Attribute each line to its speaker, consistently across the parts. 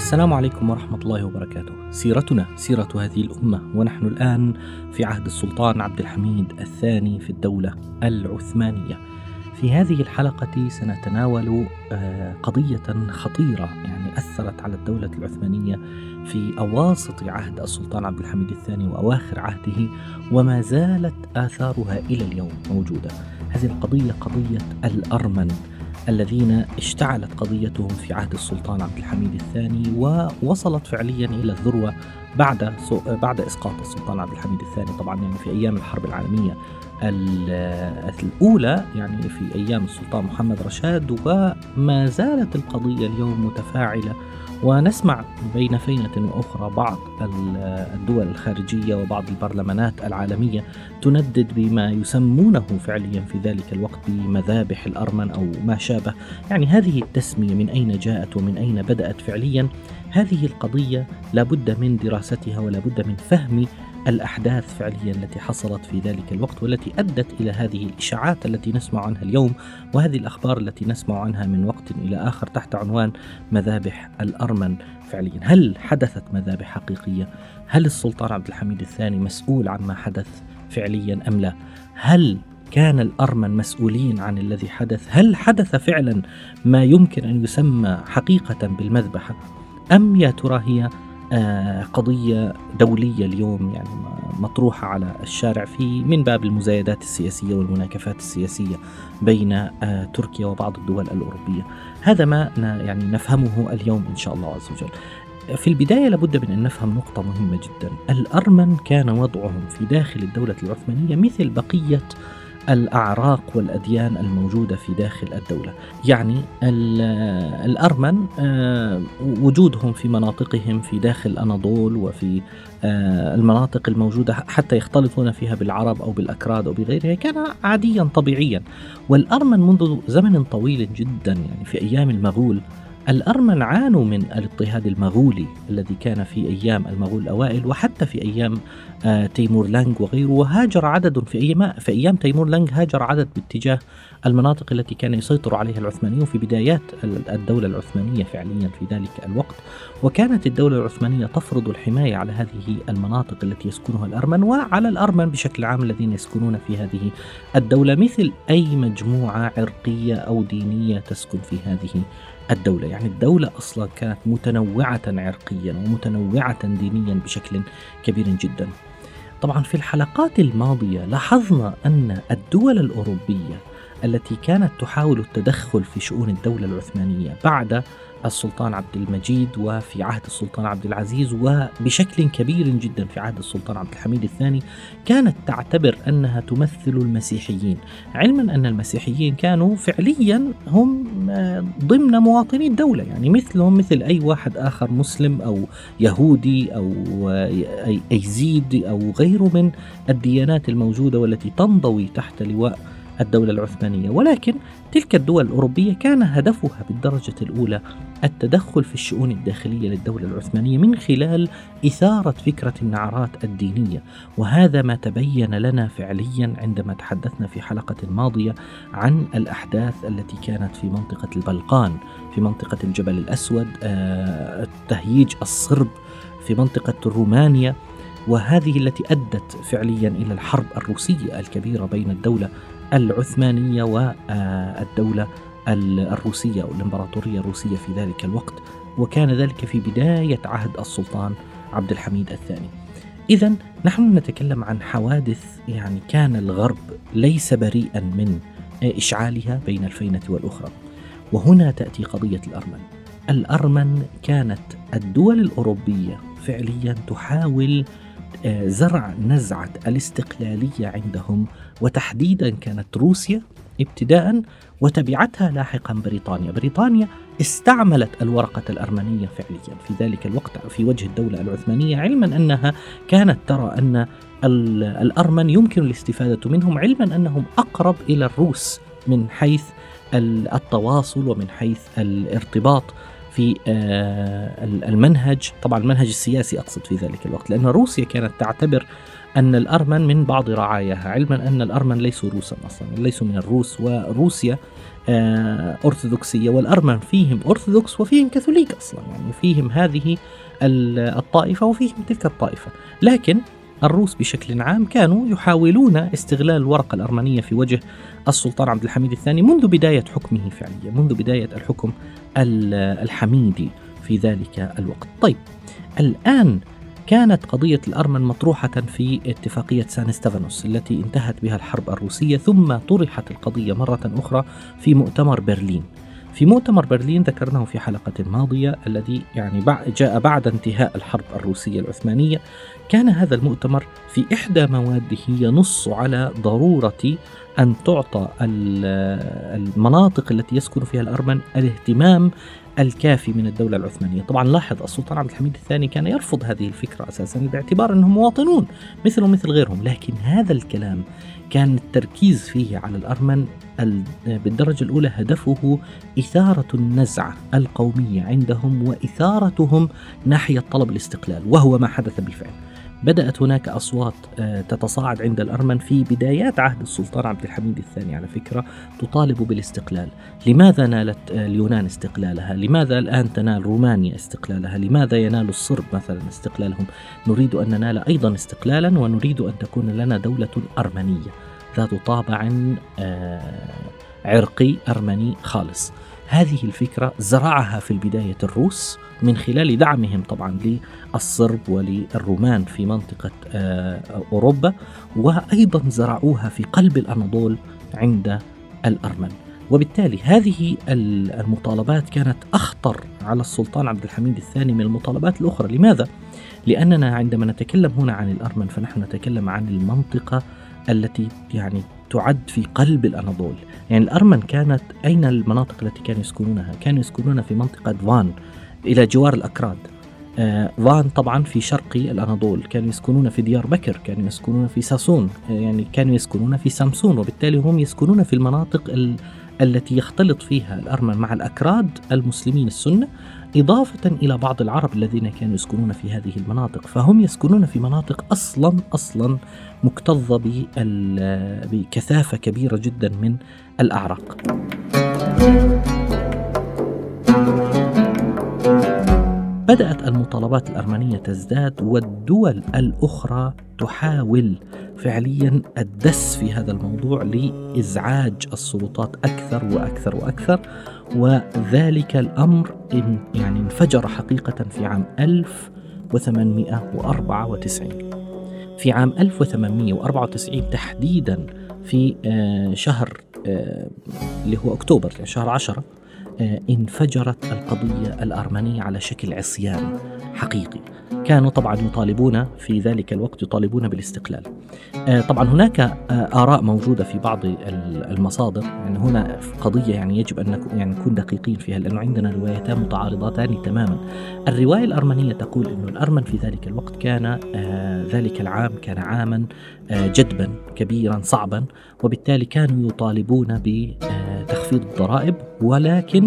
Speaker 1: السلام عليكم ورحمة الله وبركاته. سيرتنا سيرة هذه الأمة ونحن الآن في عهد السلطان عبد الحميد الثاني في الدولة العثمانية. في هذه الحلقة سنتناول آه، قضية خطيرة يعني أثرت على الدولة العثمانية في أواسط عهد السلطان عبد الحميد الثاني وأواخر عهده وما زالت آثارها إلى اليوم موجودة. هذه القضية قضية الأرمن الذين اشتعلت قضيتهم في عهد السلطان عبد الحميد الثاني ووصلت فعليا إلى الذروة بعد بعد إسقاط السلطان عبد الحميد الثاني. طبعا يعني في أيام الحرب العالمية الأولى يعني في أيام السلطان محمد رشاد وما زالت القضية اليوم متفاعلة ونسمع بين فينة وأخرى بعض الدول الخارجية وبعض البرلمانات العالمية تندد بما يسمونه فعليا في ذلك الوقت بمذابح الأرمن أو ما شابه. يعني هذه التسمية من أين جاءت ومن أين بدأت فعليا؟ هذه القضية لابد من دراستها ولابد من فهم الأحداث فعليا التي حصلت في ذلك الوقت والتي أدت إلى هذه الإشاعات التي نسمع عنها اليوم وهذه الأخبار التي نسمع عنها من وقت إلى آخر تحت عنوان مذابح الأرمن فعليا هل حدثت مذابح حقيقية؟ هل السلطان عبد الحميد الثاني مسؤول عما حدث فعليا أم لا؟ هل كان الأرمن مسؤولين عن الذي حدث؟ هل حدث فعلا ما يمكن أن يسمى حقيقة بالمذبحة؟ أم يا ترى هي قضية دولية اليوم يعني مطروحة على الشارع في من باب المزايدات السياسية والمناكفات السياسية بين آه، تركيا وبعض الدول الأوروبية. هذا ما يعني نفهمه اليوم إن شاء الله عز وجل. في البداية لابد من أن نفهم نقطة مهمة جدا. الأرمن كان وضعهم في داخل الدولة العثمانية مثل بقية الأعراق والأديان الموجودة في داخل الدولة. يعني الأرمن آه، وجودهم في مناطقهم في داخل أناضول وفي آه، المناطق الموجودة حتى يختلطون فيها بالعرب أو بالأكراد أو بغيرها كان عاديا طبيعيا. والأرمن منذ زمن طويل جدا يعني في أيام المغول الأرمن عانوا من الاضطهاد المغولي الذي كان في أيام المغول الأوائل وحتى في أيام آه، تيمور لانج وغيره وهاجر عدد في أيام في أيام تيمور لانج هاجر عدد باتجاه المناطق التي كان يسيطر عليها العثمانيون في بدايات الدولة العثمانية فعليا في ذلك الوقت. وكانت الدولة العثمانية تفرض الحماية على هذه المناطق التي يسكنها الأرمن وعلى الأرمن بشكل عام الذين يسكنون في هذه الدولة مثل أي مجموعة عرقية أو دينية تسكن في هذه الدولة. يعني الدولة أصلا كانت متنوعة عرقيا ومتنوعة دينيا بشكل كبير جدا. طبعا في الحلقات الماضية لاحظنا أن الدول الأوروبية التي كانت تحاول التدخل في شؤون الدولة العثمانية بعد السلطان عبد المجيد وفي عهد السلطان عبد العزيز وبشكل كبير جدا في عهد السلطان عبد الحميد الثاني كانت تعتبر أنها تمثل المسيحيين، علما أن المسيحيين كانوا فعليا هم آه، ضمن مواطني الدولة يعني مثلهم مثل أي واحد آخر مسلم أو يهودي أو آه، ايزيد أو غيره من الديانات الموجودة والتي تنضوي تحت لواء الدولة العثمانية. ولكن تلك الدول الأوروبية كان هدفها بالدرجة الأولى التدخل في الشؤون الداخلية للدولة العثمانية من خلال إثارة فكرة النعرات الدينية. وهذا ما تبين لنا فعليا عندما تحدثنا في حلقة ماضية عن الأحداث التي كانت في منطقة البلقان في منطقة الجبل الأسود آه، تهييج الصرب في منطقة رومانيا. وهذه التي أدت فعليا إلى الحرب الروسية الكبيرة بين الدولة العثمانية والدولة الروسية أو الإمبراطورية الروسية في ذلك الوقت وكان ذلك في بداية عهد السلطان عبد الحميد الثاني. إذا نحن نتكلم عن حوادث يعني كان الغرب ليس بريئا من إشعالها بين الفينة والأخرى. وهنا تأتي قضية الأرمن. الأرمن كانت الدول الأوروبية فعليا تحاول زرع نزعة الاستقلالية عندهم وتحديدا كانت روسيا ابتداء وتبعتها لاحقا بريطانيا. بريطانيا استعملت الورقة الأرمنية فعليا. في ذلك الوقت في وجه الدولة العثمانية علما أنها كانت ترى أن الأرمن يمكن الاستفادة منهم علما أنهم أقرب إلى الروس من حيث التواصل ومن حيث الارتباط في آه، المنهج طبعا المنهج السياسي أقصد في ذلك الوقت لأن روسيا كانت تعتبر أن الأرمن من بعض رعاياها علما أن الأرمن ليسوا روسا أصلا ليسوا من الروس وروسيا آه، أرثوذكسية والأرمن فيهم أرثوذكس وفيهم كاثوليك أصلا يعني فيهم هذه الطائفة وفيهم تلك الطائفة. لكن الروس بشكل عام كانوا يحاولون استغلال الورقة الأرمنية في وجه السلطان عبد الحميد الثاني منذ بداية حكمه فعليا منذ بداية الحكم الحميدي في ذلك الوقت. طيب الآن كانت قضية الأرمن مطروحة في اتفاقية سان ستيفانوس التي انتهت بها الحرب الروسية ثم طرحت القضية مرة أخرى في مؤتمر برلين. في مؤتمر برلين ذكرناه في حلقة ماضية الذي يعني جاء بعد انتهاء الحرب الروسية العثمانية. كان هذا المؤتمر في إحدى مواده ينص على ضرورة أن تعطى المناطق التي يسكن فيها الأرمن الاهتمام الكافي من الدولة العثمانية. طبعا لاحظ السلطان عبد الحميد الثاني كان يرفض هذه الفكرة أساسا باعتبار أنهم مواطنون مثل مثل غيرهم لكن هذا الكلام كان التركيز فيه على الأرمن بالدرجة الأولى هدفه إثارة النزعة القومية عندهم وإثارتهم ناحية طلب الاستقلال وهو ما حدث بالفعل. بدأت هناك أصوات آه، تتصاعد عند الأرمن في بدايات عهد السلطان عبد الحميد الثاني على فكرة تطالب بالاستقلال. لماذا نالت آه، اليونان استقلالها؟ لماذا الآن تنال رومانيا استقلالها؟ لماذا ينال الصرب مثلا استقلالهم؟ نريد أن ننال أيضا استقلالا ونريد أن تكون لنا دولة أرمنية. ذات طابع آه، عرقي أرمني خالص. هذه الفكرة زرعها في البداية الروس من خلال دعمهم طبعا للصرب وللرومان في منطقة آه، أوروبا وأيضا زرعوها في قلب الأناضول عند الأرمن وبالتالي هذه المطالبات كانت أخطر على السلطان عبد الحميد الثاني من المطالبات الأخرى لماذا؟ لأننا عندما نتكلم هنا عن الأرمن فنحن نتكلم عن المنطقة التي يعني تعد في قلب الأناضول. يعني الأرمن كانت أين المناطق التي كانوا يسكنونها؟ كانوا يسكنون في منطقة فان إلى جوار الأكراد. آه، فان طبعا في شرقي الأناضول. كانوا يسكنون في ديار بكر كانوا يسكنون في ساسون. يعني كانوا يسكنون في سامسون وبالتالي هم يسكنون في المناطق ال التي يختلط فيها الأرمن مع الأكراد المسلمين السنة. إضافة إلى بعض العرب الذين كانوا يسكنون في هذه المناطق فهم يسكنون في مناطق أصلا أصلا مكتظة بكثافة كبيرة جدا من الأعراق. بدأت المطالبات الأرمنية تزداد والدول الأخرى تحاول فعليا الدس في هذا الموضوع لإزعاج السلطات أكثر وأكثر وأكثر وذلك الأمر يعني انفجر حقيقة في عام 1894 في عام 1894 تحديدا في آه، شهر آه، اللي هو أكتوبر يعني شهر عشرة آه، انفجرت القضية الأرمنية على شكل عصيان حقيقي. كانوا طبعا يطالبون في ذلك الوقت يطالبون بالاستقلال. آه، طبعا هناك آه، آراء موجودة في بعض المصادر. يعني هنا قضية يعني يجب أن يعني نكون دقيقين فيها لأنه عندنا روايتان متعارضتان تماما. الرواية الأرمنية تقول أن الأرمن في ذلك الوقت كان ذلك العام كان عاما جدبا كبيرا صعبا. وبالتالي كانوا يطالبون بتخفيض الضرائب ولكن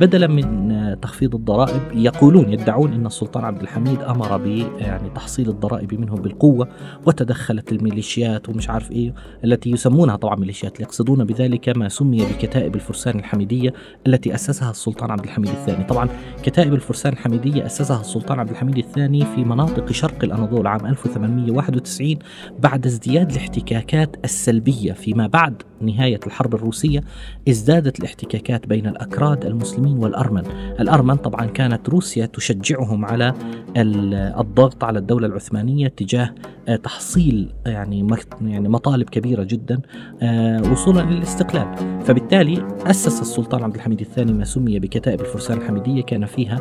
Speaker 1: بدلا من تخفيض الضرائب يقولون يدعون إن السلطان عبد الحميد أمر ب يعني تحصيل الضرائب منهم بالقوة وتدخلت الميليشيات ومش عارف إيه التي يسمونها طبعا ميليشيات يقصدون بذلك ما سمي بكتائب الفرسان الحميدية التي أسسها السلطان عبد الحميد الثاني، طبعا كتائب الفرسان الحميدية أسسها السلطان عبد الحميد الثاني في مناطق شرق الأناضول عام 1891 بعد ازدياد الاحتكاكات السلبية. فيما بعد نهاية الحرب الروسية ازدادت الاحتكاكات بين الأكراد المسلمين المسلمين والأرمن. الأرمن طبعا كانت روسيا تشجعهم على الضغط على الدولة العثمانية تجاه آه، تحصيل يعني يعني مطالب كبيرة جدا آه، وصولا للاستقلال. فبالتالي أسس السلطان عبد الحميد الثاني ما سمي بكتائب الفرسان الحميدية كان فيها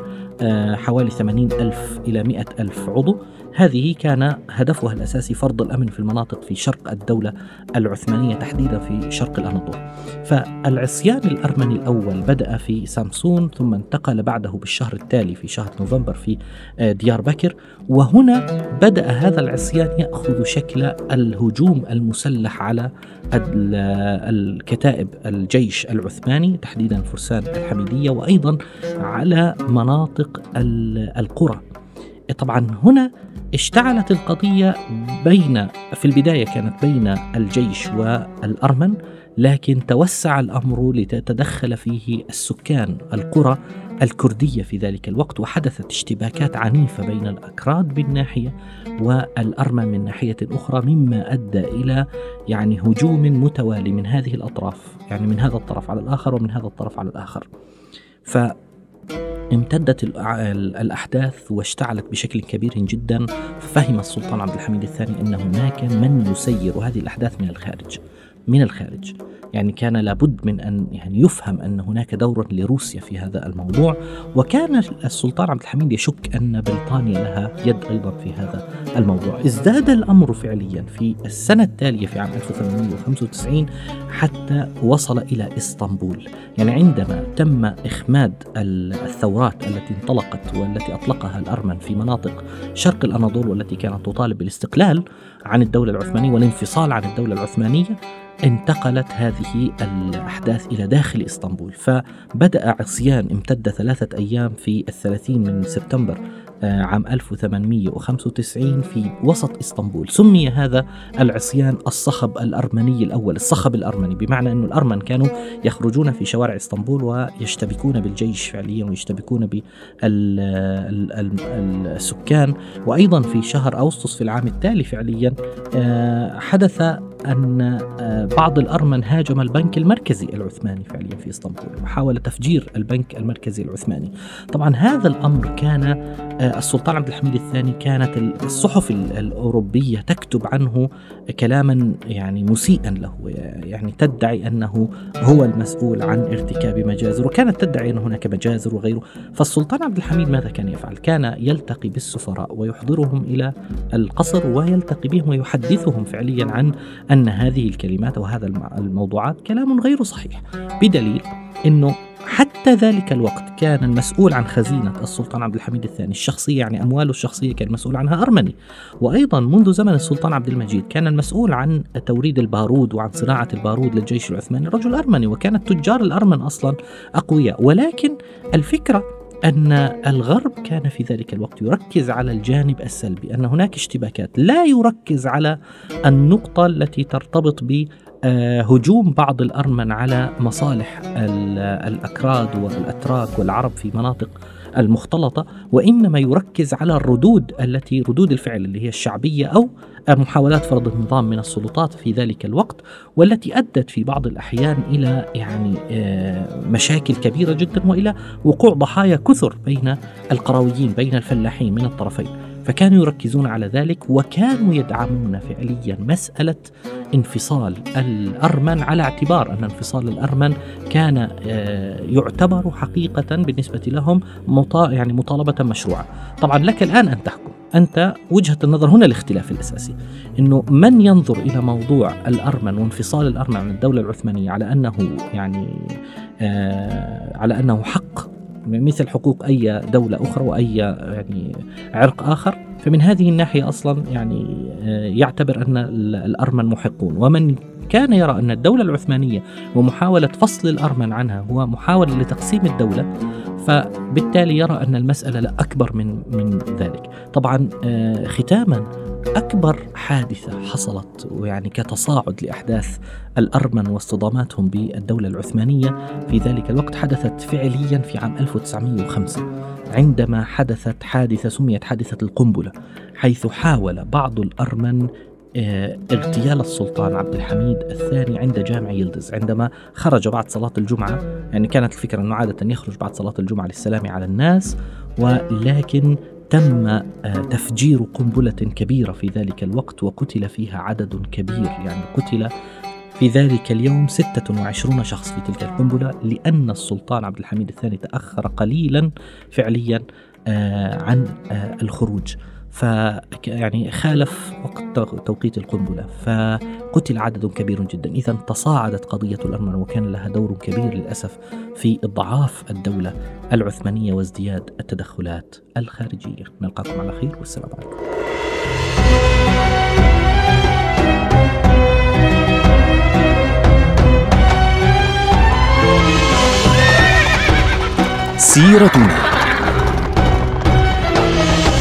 Speaker 1: حوالي 80 ألف إلى 100 ألف عضو. هذه كان هدفها الأساسي فرض الأمن في المناطق في شرق الدولة العثمانية تحديدا في شرق الأناضول فالعصيان الأرمني الأول بدأ في سامسون ثم انتقل بعده بالشهر التالي في شهر نوفمبر في آه، ديار بكر. وهنا بدأ هذا العصيان يأخذ شكل الهجوم المسلح على الكتائب الجيش العثماني تحديدا فرسان الحميدية وأيضا على مناطق القرى. طبعا هنا اشتعلت القضية بين في البداية كانت بين الجيش والأرمن لكن توسع الأمر لتتدخل فيه السكان القرى الكردية في ذلك الوقت وحدثت اشتباكات عنيفة بين الأكراد من ناحية والأرمن من ناحية أخرى مما أدى إلى يعني هجوم متوالي من هذه الأطراف يعني من هذا الطرف على الآخر ومن هذا الطرف على الآخر. ف امتدت الأحداث واشتعلت بشكل كبير جدا. ففهم السلطان عبد الحميد الثاني أن هناك من يسير هذه الأحداث من الخارج. من الخارج. يعني كان لابد من أن يعني يفهم أن هناك دور لروسيا في هذا الموضوع وكان السلطان عبد الحميد يشك أن بريطانيا لها يد أيضا في هذا الموضوع. ازداد الأمر فعليا في السنة التالية في عام 1895 حتى وصل إلى إسطنبول. يعني عندما تم إخماد الثورات التي انطلقت والتي أطلقها الأرمن في مناطق شرق الأناضول والتي كانت تطالب بالاستقلال عن الدولة العثمانية والانفصال عن الدولة العثمانية انتقلت هذه الأحداث إلى داخل إسطنبول فبدأ عصيان امتد ثلاثة أيام في الثلاثين من سبتمبر آه، عام 1895 في وسط إسطنبول. سمي هذا العصيان الصخب الأرمني الأول الصخب الأرمني بمعنى أن الأرمن كانوا يخرجون في شوارع إسطنبول ويشتبكون بالجيش فعليا ويشتبكون بالسكان وأيضا في شهر أغسطس في العام التالي فعليا آه، حدث أن آه، بعض الأرمن هاجم البنك المركزي العثماني فعليا في إسطنبول وحاول تفجير البنك المركزي العثماني. طبعا هذا الأمر كان آه، السلطان عبد الحميد الثاني كانت الصحف الأوروبية تكتب عنه كلاما يعني مسيئا له يعني تدعي أنه هو المسؤول عن ارتكاب مجازر وكانت تدعي أن هناك مجازر وغيره. فالسلطان عبد الحميد ماذا كان يفعل؟ كان يلتقي بالسفراء ويحضرهم إلى القصر ويلتقي بهم ويحدثهم فعليا عن أن هذه الكلمات وهذا الموضوعات كلام غير صحيح بدليل أنه حتى ذلك الوقت كان المسؤول عن خزينة السلطان عبد الحميد الثاني الشخصية يعني أمواله الشخصية كان مسؤول عنها أرمني. وأيضا منذ زمن السلطان عبد المجيد كان المسؤول عن توريد البارود وعن صناعة البارود للجيش العثماني رجل أرمني وكانت تجار الأرمن أصلا أقوياء. ولكن الفكرة أن الغرب كان في ذلك الوقت يركز على الجانب السلبي أن هناك اشتباكات. لا يركز على النقطة التي ترتبط ب هجوم بعض الأرمن على مصالح الأكراد والأتراك والعرب في مناطق المختلطة وإنما يركز على الردود التي ردود الفعل اللي هي الشعبية أو محاولات فرض النظام من السلطات في ذلك الوقت والتي أدت في بعض الأحيان إلى يعني آه، مشاكل كبيرة جدا وإلى وقوع ضحايا كثر بين القرويين بين الفلاحين من الطرفين. فكانوا يركزون على ذلك وكانوا يدعمون فعليا مسألة انفصال الأرمن على اعتبار أن انفصال الأرمن كان آه، يعتبر حقيقة بالنسبة لهم يعني مطالبة مشروعة. طبعا لك الآن أن تحكم. أنت وجهة النظر هنا الاختلاف الأساسي. أنه من ينظر إلى موضوع الأرمن وانفصال الأرمن عن الدولة العثمانية على أنه يعني آه على أنه حق؟ مثل حقوق أي دولة أخرى وأي يعني عرق آخر فمن هذه الناحية أصلا يعني آه، يعتبر أن الأرمن محقون. ومن كان يرى أن الدولة العثمانية ومحاولة فصل الأرمن عنها هو محاولة لتقسيم الدولة فبالتالي يرى أن المسألة لا أكبر من من ذلك. طبعا آه، ختاما أكبر حادثة حصلت ويعني كتصاعد لأحداث الأرمن واصطداماتهم بالدولة العثمانية. في ذلك الوقت حدثت فعليا في عام 1905 عندما حدثت حادثة سميت حادثة القنبلة حيث حاول بعض الأرمن اغتيال السلطان عبد الحميد الثاني عند جامع يلدز عندما خرج بعد صلاة الجمعة يعني كانت الفكرة أنه عادة يخرج بعد صلاة الجمعة للسلام على الناس ولكن تم آه، تفجير قنبلة كبيرة في ذلك الوقت وقتل فيها عدد كبير يعني قتل في ذلك اليوم 26 شخص في تلك القنبلة لأن السلطان عبد الحميد الثاني تأخر قليلا فعليا آه، عن آه، الخروج. ف يعني خالف وقت توقيت القنبلة فقتل عدد كبير جدا. اذا تصاعدت قضية الارمن وكان لها دور كبير للأسف في إضعاف الدولة العثمانية وازدياد التدخلات الخارجية. نلقاكم على خير والسلام عليكم.
Speaker 2: سيرتنا.